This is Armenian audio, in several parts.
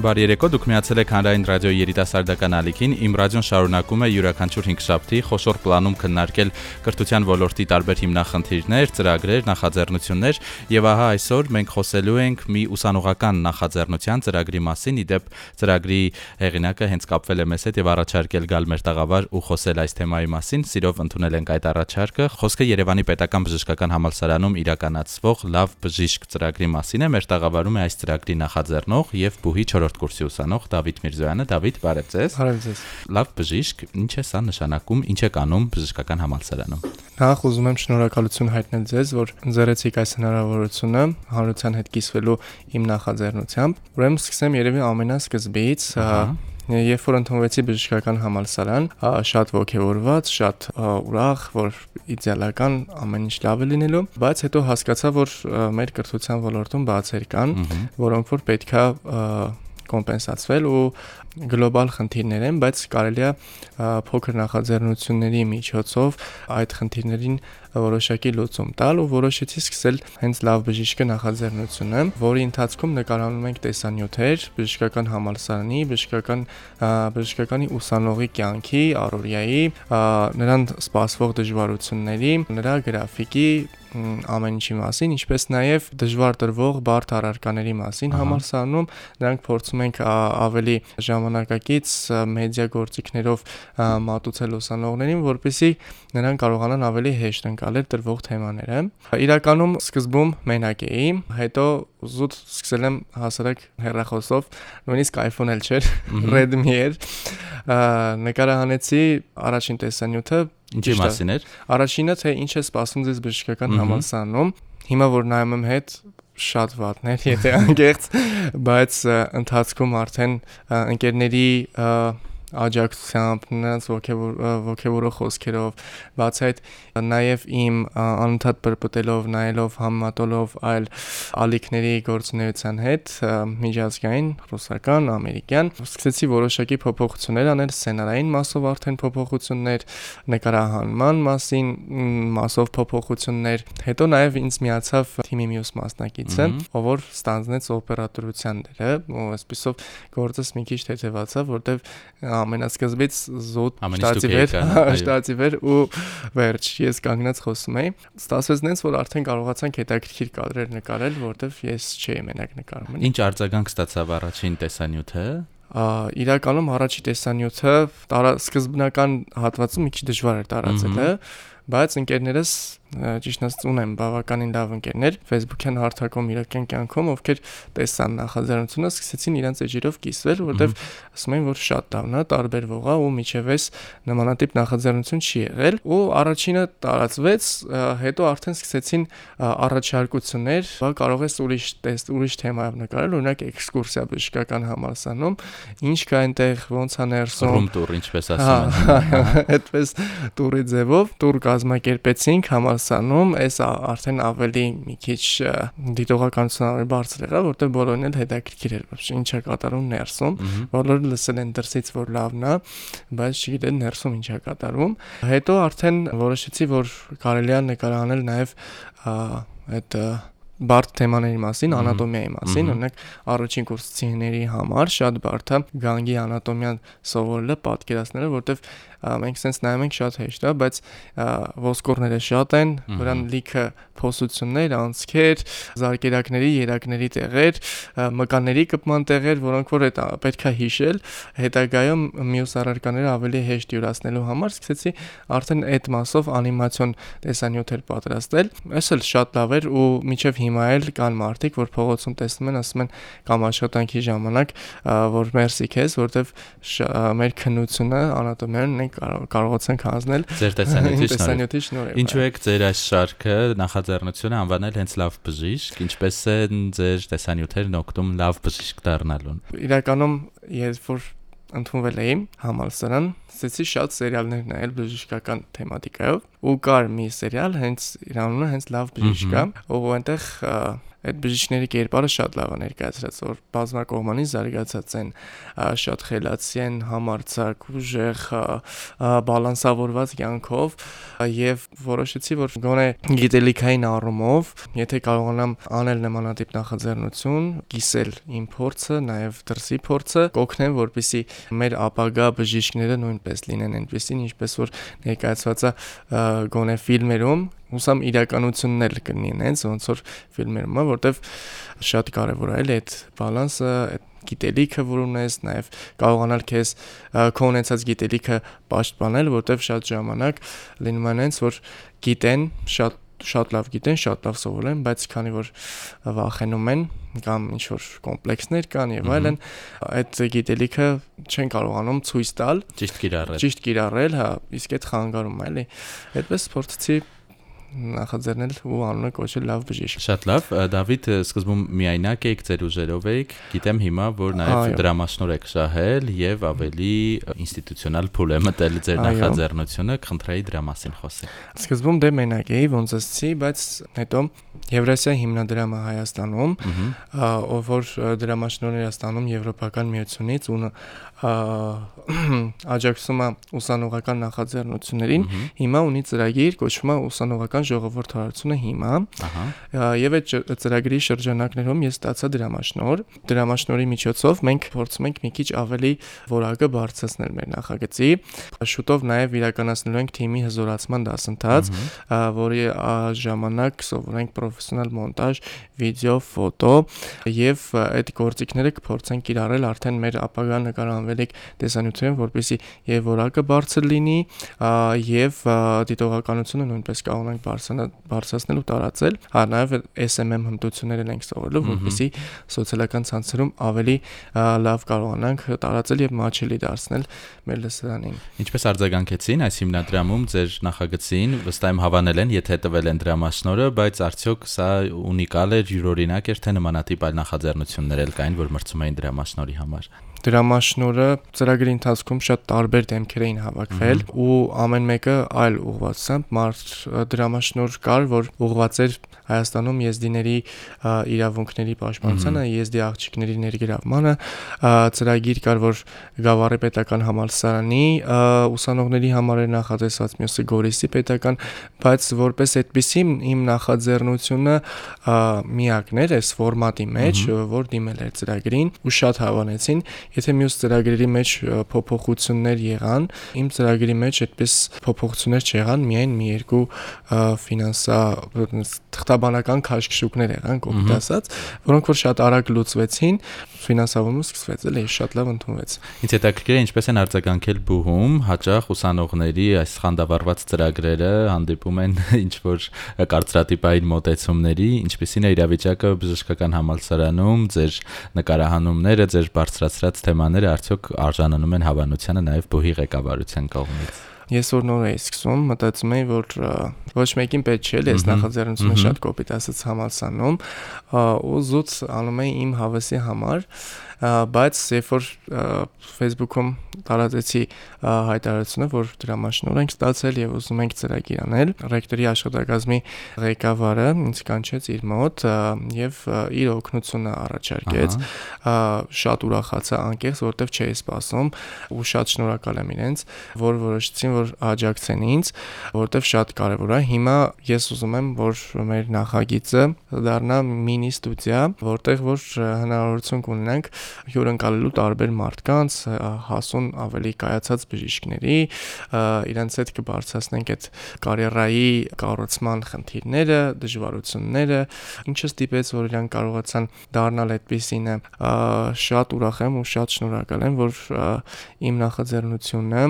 Բարի երեկո, դուք միացել եք Հանրային ռադիոյի երիտասարդական ալիքին։ Իմ ռադիոն շարունակում է յուրաքանչյուր 5 շաբթի խոշոր պլանում քննարկել կրթության ոլորտի տարբեր հիմնախնդիրներ, ծրագրեր, նախաձեռնություններ, եւ ահա այսօր մենք խոսելու ենք մի ուսանողական նախաձեռնության ծրագրի մասին։ Իդեպ ծրագրի հեղինակը հենց կապվել է մեզ հետ եւ առաջարկել գալ մեր տաղավար ու խոսել այս թեմայի մասին։ Սիրով ընդունել ենք այդ առաջարկը։ Խոսքը Երևանի Պետական Բժշկական Համալսարանում իրականացվող Լավ բժիշկ ծրագրի մասին է։ Մեր տաղավարում է այս ծրագրի նախաձեռնող եւ բուհի 4 4-րդ կուրսի ուսանող Դավիթ Միրզոյանը։ Դավիթ, բարև ձեզ։ Բարև ձեզ։ Լավ բժիշկ, ինչ է սա նշանակում, ինչ է կանում բժշկական համալսարանում։ Նախ ուզում եմ շնորհակալություն հայտնել ձեզ, որ ընձեռեցիք այս հնարավորությունը հանրության հետ կիսվելու իմ նախաձեռնությամբ։ Ուրեմն սկսեմ երևի ամենասկզբից, Երբ որ ընդունվեցի բժշկական համալսարան, շատ ողջավորված, շատ ուրախ, որ իդեալական ամեն ինչ լավ է լինելու, բայց հետո հասկացա, որ մեր կրթության ոլորտում բացեր կան, որոնք որ պետքա կոմպենսացվել ու գլոբալ խնդիրներ են, բայց կարելի է փոքր նախաձեռնությունների միջոցով այդ խնդիրներին որոշակի լուծում տալ ու որոշեցի սկսել հենց լավ բժիշկը նախաձեռնությունը, որի ընթացքում նկարահանում ենք տեսանյութեր բժշկական համալսարանի, բժշկական բժշկականի ուսանողի կյանքի, առօրյայի, նրան սպասվող դժվարությունների, նրա գրաֆիկի ամեն ինչի մասին, ինչպես նաև դժվար տրվող բարդ առարկաների մասին համալսարանում նրանք փորձում ենք ավելի ժամանակակից մեդիա գործիքներով մատուցել ուսանողներին, որպեսզի նրանք կարողանան ավելի հեշտ ընկալել տրվող թեմաները։ Իրականում սկզբում մենակ էի, հետո զուտ սկսել եմ հասարակ հեռախոսով, նույնիսկ iPhone էլ չէր, Redmi էր։ Նկարահանեցի առաջին տեսանյութը Ինչի մասին էր։ Առաջինը թե ինչ է սպասում ձեզ բժշկական համալսարանում։ Հիմա որ նայում եմ հետ շատ վատներ, եթե անկեղծ, բայց ընթացքում արդեն ընկերների աջակցությամբ, նրանց ողջևորող խոսքերով, բացի այդ նաև իմ անընդհատ բրբտելով, նայելով, համատոլով այլ ալիքների գործունեության հետ, միջազգային, ռուսական, ամերիկյան, սկսեցի որոշակի փոփոխություններ անել սցենարային մասով արդեն փոփոխություններ, նկարահանման մասին մասով փոփոխություններ, հետո նաև ինձ միացավ թիմի մյուս մասնակիցը, ով որ ստանձնեց օպերատորության դերը, ու այսպեսով գործս մի քիչ թեթևացավ, որտեվ ամենասկզբից զոտ շտացի վեր, շտացի վեր ու վերջ ես կանգնած խոսում էի։ Ստացվեց նենց, որ արդեն կարողացանք հետաքրքիր կադրեր նկարել, որտեվ ես չէի մենակ նկարում։ Ինչ արձագանք ստացավ առաջին տեսանյութը? Իրականում առաջի տեսանյութը տարա սկզբնական հատվածում մի քիչ դժվար էր տարածել, բայց ընկերներս ճիշտ ասած ունեմ բավականին լավ ընկերներ Facebook-յան հարթակում իրական կյանքում, ովքեր տեսան նախաձեռնությունը, սկսեցին իրենց էջերով կիսվել, որովհետև ասում են, որ շատ լավն է, տարբերվող է ու միջևես նմանատիպ նախաձեռնություն չի եղել ու առաջինը տարածվեց, հետո արդեն սկսեցին առաջարկություններ, բա կարող ես ուրիշ տեստ, ուրիշ թեմայով նկարել, օրինակ էքսկուրսիա բժշկական համալսանում, ինչ կա այնտեղ, ոնց է ներսում, ռում տուր, ինչպես ասում են։ Այդպես տուրի ձևով տուր կազմակերպեցինք համալ համալսանում, այս արդեն ավելի մի քիչ դիտողականություն ավելի բարձր եղավ, որտեղ բոլորին էլ հետաքրքիր էր, ոչ ինչ է կատարում ներսում, բոլորը լսել են դրսից, որ լավն է, բայց չգիտեն ներսում ինչ է կատարում։ Հետո արդեն որոշեցի, որ կարելի է նկարահանել նաև այդ բարդ թեմաների մասին, անատոմիայի մասին, օրինակ առաջին կուրսցիների համար շատ բարդ է գանգի անատոմիան սովորելը, պատկերացնելը, որտեղ մենք sense նայում ենք շատ հեշտ է, բայց ոսկորները շատ են, որան լիքը փոսություններ, անցքեր, զարկերակների, երակների տեղեր, մկանների կպման տեղեր, որոնք որ այդ պետքա հիշել, հետագայում մյուս առարկաները ավելի հեշտ յուրացնելու համար սկսեցի արդեն այդ մասով անիմացիոն տեսանյութեր պատրաստել։ Այս էլ շատ լավ էր ու միջև հիմա էլ կան մարդիկ, որ փողոցում տեսնում են, ասում են կամ աշխատանքի ժամանակ, որ մերսի քեզ, որովհետև մեր քննությունը անատոմիան մենք կարողացանք հանձնել ձեր տեսանյութի շնորհիվ։ Ինչու եք ձեր այս շարքը նախաձեռնությունը անվանել հենց լավ բժիշկ, ինչպես են ձեր տեսանյութերն օգտում լավ բժիշկ դառնալուն։ Իրականում ես որ ընդունվել էի համալսարան, սկսեցի շատ սերիալներ նայել բժշկական թեմատիկայով ու կար մի սերիալ, հենց իր անունը հենց լավ բժիշկ է, ով այնտեղ այդ բժիշկների կերպարը շատ լավ է ներկայացրած, որ բազմակողմանի զարգացած են, շատ խելացի են, համարցակ, ուժեղ, բալանսավորված կյանքով եւ որոշեցի, որ գոնե գիտելիքային առումով, եթե կարողանամ անել նմանատիպ նախաձեռնություն, կիսել իմ փորձը, նաեւ դրսի փորձը, կօգնեմ, որպիսի մեր ապագա բժիշկները նույնպես լինեն այնպեսին, ինչպես որ ներկայացված է գոնե ֆիլմերում հուսամ իրականությունն էլ կլինի այնց ոնց որ ֆիլմերում որտեվ շատ կարևոր է էլի այդ բալանսը, այդ գիտելիքը, որ ունես, նաև կարողանալ քեզ քո ունեցած գիտելիքը պաշտպանել, որտեվ շատ ժամանակ լինում է այնց, որ գիտեն, շատ շատ լավ գիտեն, շատ լավ սովորեն, բայց քանի որ վախենում են կամ ինչ որ կոմպլեքսներ կան եւ այլն, այդ գիտելիքը չեն կարողանում ցույց տալ, ճիշտ կիրառել։ Ճիշտ կիրառել, հա, իսկ այդ խանգարում է, էլի։ Այդպես փորձեցի նախաձեռնել ու անունը կոչել լավ բժիշկ։ Շատ լավ, Դավիթ, սկզբում միայնակ եք, ձեր ուժերով եք, գիտեմ հիմա, որ նաև դրամաշնոր եք շահել եւ ավելի ինստիտուցիոնալ փուլ է մտել ձեր նախաձեռնությունը, խնդրեի դրա մասին խոսել։ Սկզբում դե մենակ էի, ոնց ասեցի, բայց հետո Եվրասիա հիմնադրամը Հայաստանում, ով որ դրամաշնորհներ է ստանում Եվրոպական միությունից ու աջակցում է ուսանողական նախաձեռնություններին, հիմա ունի ծրագիր, կոչվում է ուսանողական ժողովրդարությունը հիմա։ Ահա։ Եվ այդ ծրագրի շրջանակներում ես ստացա դրամաշնոր։ Դրամաշնորի միջոցով մենք փորձում ենք մի քիչ ավելի որակը բարձրացնել մեր նախագծի։ Շուտով նաև իրականացնելու ենք թիմի հզորացման դասընթաց, որի ժամանակ սովորենք պրոֆեսիոնալ մոնտաժ, վիդեո, ֆոտո եւ այդ գործիքները կփորձենք կիրառել արդեն մեր ապագա նկարահանվելիք տեսանյութերում, որպեսզի եւ որակը բարձր լինի եւ դիտողականությունը նույնպես կարողանանք բարձրացնել ու տարածել։ Հա նաեւ SMM հմտություններն ենք սովորելու, որպեսզի սոցիալական ցանցերում ավելի լավ կարողանանք տարածել եւ մաչելի դարձնել մեր լսարանին։ Ինչպես արձագանքեցին այս հիմնադրամում ձեր նախագծին, վստահ եմ հավանել են, եթե տվել են դրամաշնորը, բայց արդյոք սա ունիկալ էր, յուրօրինակ էր, թե նմանատիպ այլ նախաձեռնություններ էլ կային, որ մրցում էին դրամաշնորի համար դրամաշնորը ծրագրի ընթացքում շատ տարբեր դեմքեր էին հավաքվել ու ամեն մեկը այլ ուղղվածությամբ մարդ դրամաշնոր կար, որ ուղղված էր Հայաստանում եզդիների իրավունքների պաշտպանությանը, եզդի աղջիկների ներգրավմանը, ծրագիր կար, որ Գավառի պետական համալսարանի ուսանողների համար էր նախատեսված, մյուսը Գորիսի պետական, բայց որպես այդպեսի իմ նախաձեռնությունը միակն էր այս ֆորմատի մեջ, որ դիմել էր ծրագրին ու շատ հավանեցին, եթե մյուս ծրագրերի մեջ փոփոխություններ եղան, իմ ծրագրի մեջ այդպես փոփոխություններ չեղան, միայն մի երկու ֆինանսա թղթաբանական քաշքշուկներ եղան, կոպիտ ասած, որոնք որ շատ արագ լուծվեցին, ֆինանսավորումը սկսվեց, էլի շատ լավ ընդունվեց։ Ինչ հետաքրքիր է ինչպես են արձագանքել բուհում, հաճախ ուսանողների այս խանդավառված ծրագրերը հանդիպում են ինչ որ կարծրատիպային մոտեցումների, ինչպեսին է իրավիճակը բժշկական համալսարանում, ձեր նկարահանումները, ձեր բարձրացրած թեմաները արդյոք արժանանում են հավանությանը նաև բուհի ղեկավարության կողմից ես որ նոր էի սկսում, մտածում էի, որ ոչ մեկին պետք չէ, ես նախաձեռնությունը շատ կոպիտ ասած համալսանում, ու զուտ անում էի իմ հավասի համար, բայց երբ որ Facebook-ում տարածեցի հայտարարությունը, որ դրամաշնոր ենք ստացել եւ ուզում ենք ծրագիր անել, ռեկտորի աշխատակազմի ղեկավարը ինձ կանչեց իր մոտ եւ իր օգնությունը առաջարկեց։ Շատ ուրախացա անկեղծ, որտեվ չէի սպասում ու շատ շնորհակալ եմ իրենց, որ որոշեցին, որ աջակցեն ինձ, որտեվ շատ կարեւոր է։ Հիմա ես ուզում եմ, որ մեր նախագիծը դառնա մինի ստուդիա, որտեղ որ հնարավորություն կունենանք հյուրընկալելու տարբեր մարդկանց, հասուն ավելի կայացած բժիշկների, իրենց հետ կբարձրացնենք այդ կարիերայի կառուցման խնդիրները, դժվարությունները, ինչը ստիպեց, որ իրանք կարողացան դառնալ այդպեսինը։ Շատ ուրախ եմ ու շատ շնորհակալ եմ, որ իմ նախաձեռնությունը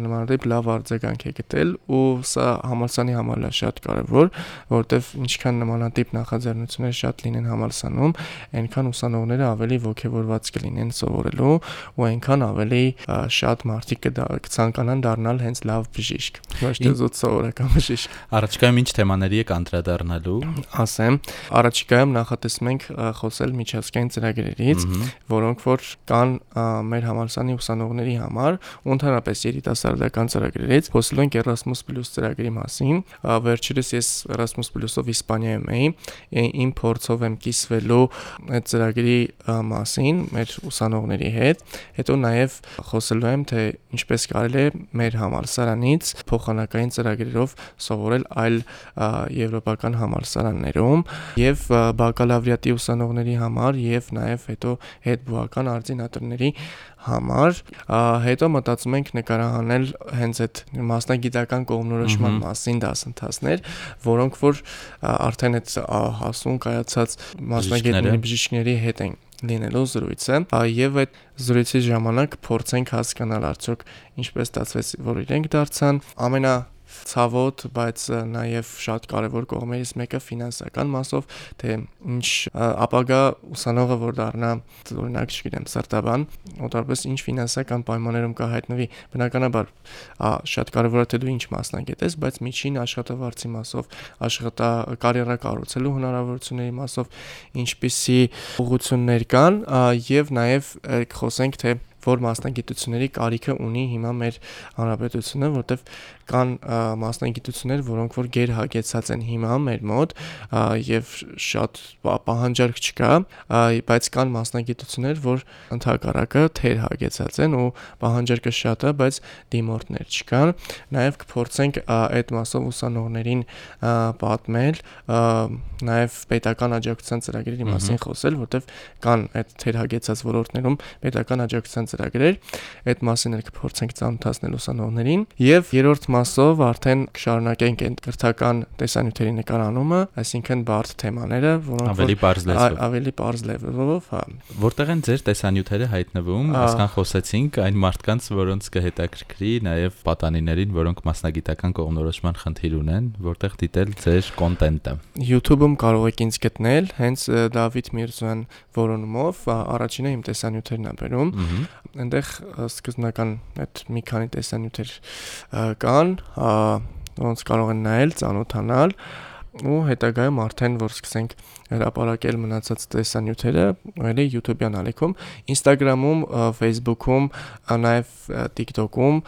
նմանատիպ լավ արձագանք է գտել ու սա համալսանի համար է շատ կարևոր, որովհետև ինչքան նմանատիպ նախաձեռնություններ շատ լինեն համալսանում, այնքան ուսանողները ավելի ոգևոր ողջևորված կլինեն սովորելու ու այնքան ավելի շատ մարդիկ կցանկանան դառնալ հենց լավ բժիշկ ոչ թե զուտ սովորական բժիշկ առաջիկայում ինչ թեմաների եք անդրադառնալու? Ասեմ առաջիկայում նախատեսում ենք խոսել միջազգային ծրագրերից որոնք որ կան մեր համալսարանի ուսանողների համար ընդհանրապես երիտասարդական ծրագրերից խոսելու ենք Erasmus+ ծրագրի մասին վերջերս ես Erasmus+-ով Իսպանիայում էի իմ փորձով եմ կիսվելու այդ ծրագրի մասին մեր ուսանողների հետ հետո նաև խոսելու եմ թե ինչպես կարելի է մեր համալսարանից փոխանակային ծրագրերով սովորել այլ եվրոպական համալսարաններում եւ բակալավրիատի ուսանողների համար եւ նաեւ հետո հետբուական արձինատորների համար հետո մտածում ենք նկարահանել հենց այդ մասնագիտական կողմնորոշման մասին դասընթացներ, որոնք որ արդեն այդ հասուն կայացած մասնագետների բժիշկների հետ են լինելու զրույցը եւ այդ զրույցի ժամանակ փորձենք հասկանալ արդյոք ինչպես ստացվեց որ իրենք դարձան ամենա ցավոտ, բայց նաև շատ կարևոր կողմերից մեկը ֆինանսական մասով, թե ինչ ապագա ուսանողը որ դառնա, օրինակ, չգիտեմ, սրտաբան, օտարպես ինչ ֆինանսական պայմաններում կհայտնվի։ Բնականաբար, շատ կարևոր է թե դու ինչ մասնագետ ես, բայց միջին աշխատավարձի մասով, աշխատա կարիերա կառուցելու հնարավորությունների մասով ինչպիսի ուղություններ կան եւ նաև խոսենք թե որ մասնագիտությունների կարիքը ունի հիմա մեր հանրապետությունը, որտեվ կան մասնագիտություններ, որոնք որ գերհագեցած են հիմա մեր մոտ եւ շատ պահանջարկ չկա, բայց կան մասնագիտություններ, որ ընդհակառակը թեր հագեցած են ու պահանջարկը շատ է, բայց դիմորդներ չկան։ Նաեւ կփորձենք այդ մասով ուսանողներին պատմել, նաեւ պետական աջակցության ծրագրերի մասին խոսել, որտեվ կան այդ թեր հագեցած ոլորտներում պետական աջակցության ծրագրեր, այդ մասին էլ կփորձենք ծանոթացնել ուսանողներին եւ երրորդ մասով արդեն կշարունակենք այդ կրթական տեսանյութերի նկարանումը, այսինքն բարդ թեմաները, որոնք ավելի բարձ լեզվով, ավելի բարձ լեզվով, հա։ Որտեղ են ձեր տեսանյութերը հայտնվում, այսքան խոսեցինք այն մարդկանց, որոնց կհետաքրքրի նաեւ պատանիներին, որոնք մասնագիտական կողմնորոշման խնդիր ունեն, որտեղ դիտել ձեր կոնտենտը։ YouTube-ում կարող եք ինձ գտնել, հենց Դավիթ Միրզոյան որոնումով առաջինը իմ տեսանյութերն ա բերում այնտեղ սկզբնական այդ մի քանի տեսանյութեր կան, ոնց կարող են նայել, ծանոթանալ ու հետագայում արդեն որ սկսենք հրապարակել մնացած տեսանյութերը էլի YouTube-յան ալիքում, Instagram-ում, Facebook-ում, նաև TikTok-ում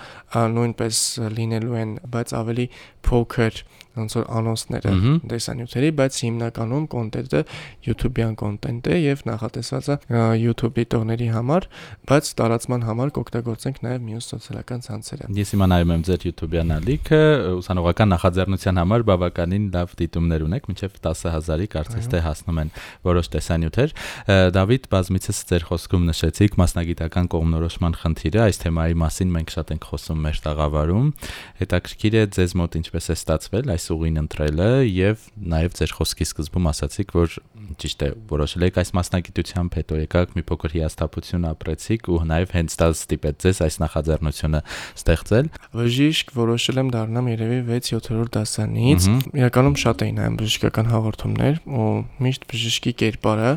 նույնպես լինելու են, բայց ավելի փոքր ոնց որ անոնսները տեսանյութերի, բայց հիմնականում կոնտենտը YouTube-յան կոնտենտ է եւ նախատեսված է YouTube-ի տողների համար, բայց տարածման համար կօգտագործենք նաեւ մյուս սոցիալական ցանցերը։ Ես հիմա նայում եմ ձեր YouTube-յան ալիքը, ուսանողական նախաձեռնության համար բավականին լավ դիտումներ ունեք, մինչեւ 10000-ի կարծես թե հասնում են որոշ տեսանյութեր։ Դավիթ, բազմիցս ձեր խոսքում նշեցիք մասնագիտական կողմնորոշման խնդիրը, այս թեմայի մասին մենք շատ ենք խոսում մեր տաղավարում։ Հետաքրքիր է ձեզ մոտ ինչպես է ստացվել այս ուղին ընտրելը եւ նաեւ ձեր խոսքի սկզբում ասացիք, որ ճիշտ է, որոշել եք այս մասնագիտությամբ, հետո եկաք մի փոքր հիասթափություն ապրեցիք ու նաեւ հենց դա ստիպեց ձեզ այս նախաձեռնությունը ստեղծել։ Բժիշկ որոշել եմ դառնամ երևի 6-7-րդ դասանից։ Իրականում շատ էին այն բժշկական հաղորդումներ ու միշտ բժշկի կերպարը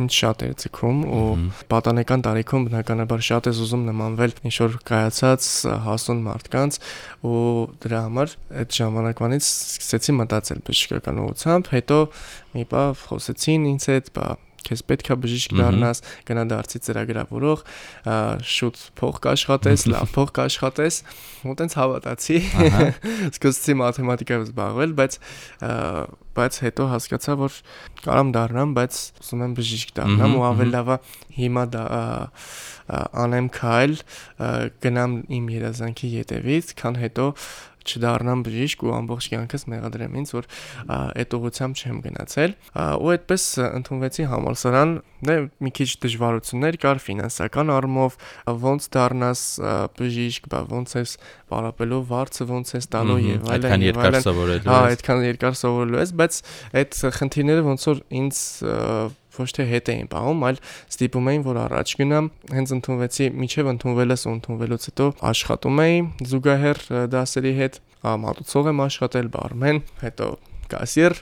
ինձ շատ էր ցկում ու պատանեկան տարիքում բնականաբար շատ ես ուզում նմանվել ինչ որ կայացած հասուն մարդկանց ու դրա համար այդ ժամանակվանից սկսեցի մտածել բժշկական ուղությամբ հետո մի բա խոսեցին ինձ հետ բա քեզ պետքա բժիշկ դառնաս, գնա դարձի ծրագրավորող, շուտ փող կաշխատես, լավ փող կաշխատես, ու տենց հավատացի։ Սկսեցի մաթեմատիկայով զբաղվել, բայց բայց հետո հասկացա, որ կարամ դառնամ, բայց ուզում եմ բժիշկ դառնամ ու ավելի լավա հիմա դա անեմ քայլ գնամ իմ երազանքի յետևից, քան հետո չդառնամ բժիշկ ու ամբողջ կյանքս մեղադրեմ ինձ, որ այդ ուղությամբ չեմ գնացել։ Ու այդպես ընդունվեցի համալսարան, դե մի քիչ դժվարություններ կար ֆինանսական առումով, ոնց դառնաս բժիշկ, բա ոնց ես պարապելով վարձը ոնց ես տալու եւ այլն եւ այլն։ Հա, այդքան երկար սովորելու ես, բայց այդ խնդիրները ոնց որ ինձ ոչ թե հետ էին պահում, այլ ստիպում էին, որ առաջ գնամ։ Հենց ընդունվեցի, միջև ընդունվելս ու ընդունվելուց հետո աշխատում էի զուգահեռ դասերի հետ, մատուցող եմ աշխատել, բարմեն, հետո կասիր։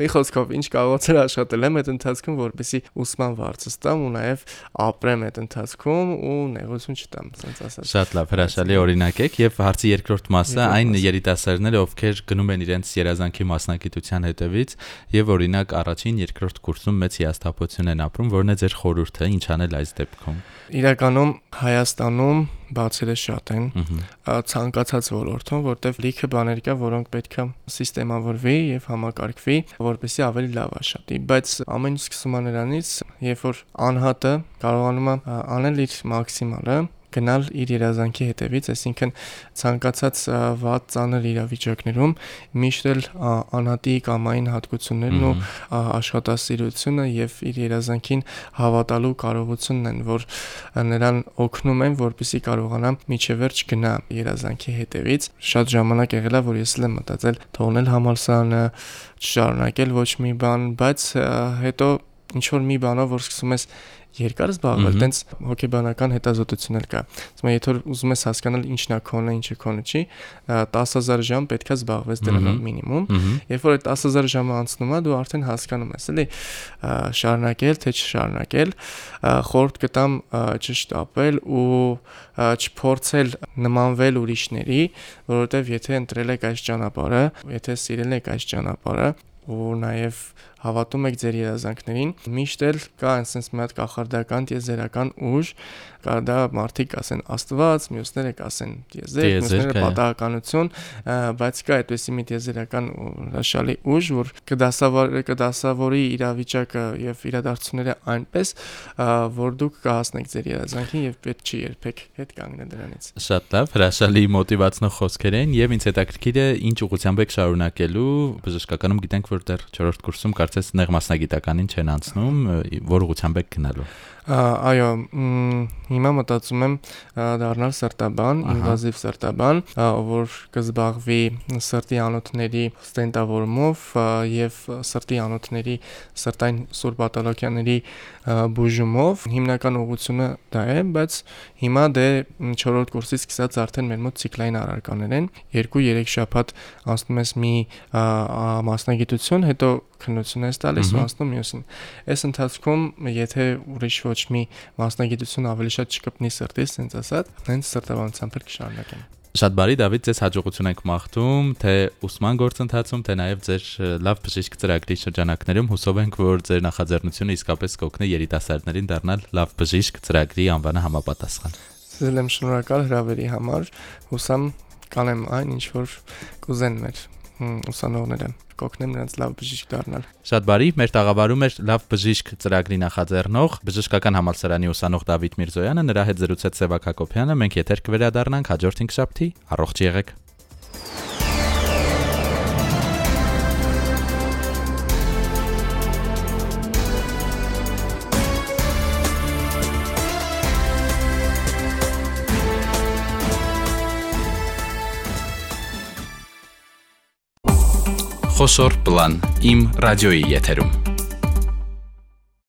Մի խոսքով ինչ կարողացել աշխատել եմ այդ ընթացքում, որպեսի ուսման վարձը ստամ ու նաև ապրեմ այդ ընթացքում ու նեղություն չտամ, ասենց ասած։ Շատ լավ, հրաշալի օրինակ եք եւ հարցի երկրորդ մասը այն երիտասարդները, ովքեր գնում են իրենց երազանքի մասնագիտության հետևից եւ օրինակ առաջին, երկրորդ կուրսում մեծ հիասթափություն են ապրում, որն է ձեր խորհուրդը, ինչ անել այս դեպքում։ Իրականում Հայաստանում բացերը շատ են ցանկացած ոլորտում, որտեղ լիքը բաներ կա, որոնք պետք է սիստեմավորվի եւ համակարգվի, որպեսզի ավելի լավ աշխատի, բայց ամեն ինչ սկսում է նրանից, երբ որ անհատը կարողանում է անել իր մաքսիմալը գնալ իր երազանքի հետևից, այսինքն ցանկացած վատ ծանր իրավիճակներում միշտ էլ անհատի կամային հատկություններն ու աշխատասիրությունը եւ իր երազանքին հավատալու կարողությունն են, որ նրան օգնում են, որպեսզի կարողանա միջևերջ գնա երազանքի հետևից։ Շատ ժամանակ եղել է, որ ես էլ եմ մտածել թողնել համալսարանը, շարունակել ոչ մի բան, բայց հետո ինչ որ մի բանով որ սկսում ես երկար զբաղվել, տենց հոգեբանական հետազոտություն էլ կա։ Ասում եմ, եթե ուզում ես հասկանալ ինչն է քոնը, ինչը քոնը չի, 10000 ժամ պետքա զբաղվես դրանով մինիմում։ Երբ որ այդ 10000 ժամը անցնում է, դու արդեն հասկանում ես, էլի շարունակել թե չշարունակել, խորտ կտամ չշտապել ու չփորձել նմանվել ուրիշների, որովհետև եթե ընտրել եք այս ճանապարհը, եթե սիրել եք այս ճանապարհը, ու նաև հավատում եք ձեր երազանքներին, միշտ էլ կա այնպես մի հատ կախարդական տիեզերական ուժ, կա դա մարդիկ ասեն Աստված, մյուսները կասեն տիեզեր, մյուսները պատահականություն, բայց կա այդպեսի մի տիեզերական հրաշալի ուժ, որ կդասավորի կդասավորի իրավիճակը եւ իրադարձությունները այնպես, որ դուք կհասնեք ձեր երազանքին եւ պետք չի երբեք հետ կանգնել դրանից։ Շատ լավ, հրաշալի մոտիվացնող խոսքեր են եւ ինձ հետաքրքիր է ինչ ուղղությամբ եք շարունակելու, բժշկականում գիտենք որ դեռ 4-րդ կուրսում կարծես նեղ մասնագիտականին չեն անցնում, որ ուղղությամբ եք գնալու։ Այո, հիմա մտածում եմ դառնալ սրտաբան, ինվազիվ սրտաբան, որ կզբաղվի սրտի անոթների ստենտավորումով եւ սրտի անոթների սրտային սուր պաթոլոգիաների բուժումով։ Հիմնական ուղղությունը դա է, բայց հիմա դե 4-րդ կուրսից սկսած արդեն մեր մոտ ցիկլային առարկաներ են։ 2-3 շաբաթ անցնում ես մի մասնագիտություն, հետո քննություն ես տալիս ու անցնում մյուսին։ Այս ընթացքում եթե ուրիշ ոչ մի մասնագիտություն ավելի շատ չկպնի սրտից, ասենց ասած, հենց սրտաբանությամբ էլ կշարունակեմ։ Շատ բարի Դավիթ, ձեզ հաջողություն ենք մաղթում, թե ուսման գործընթացում, թե նաև ձեր լավ բժիշկ ծրագրի շրջանակներում հուսով ենք, որ ձեր նախաձեռնությունը իսկապես կօգնի երիտասարդներին դառնալ լավ բժիշկ ծրագրի անվանը համապատասխան։ Ձեզ եմ շնորհակալ հրավերի համար։ Հուսամ կանեմ այն, ինչ որ կուզեն մեր ուսանողները կօգնեմ նրանց լավ բժիշկ դառնալ։ Շատ բարի, մեր տաղավարում էր լավ բժիշկ ծրագրի նախաձեռնող բժշկական համալսարանի ուսանող Դավիթ Միրզոյանը, նրա հետ զրուցեց Սևակ Հակոբյանը։ Մենք եթեր կվերադառնանք հաջորդ 5 շաբթի։ Առողջ եղեք։ Խոսոր պլան իմ ռադիոյի եթերում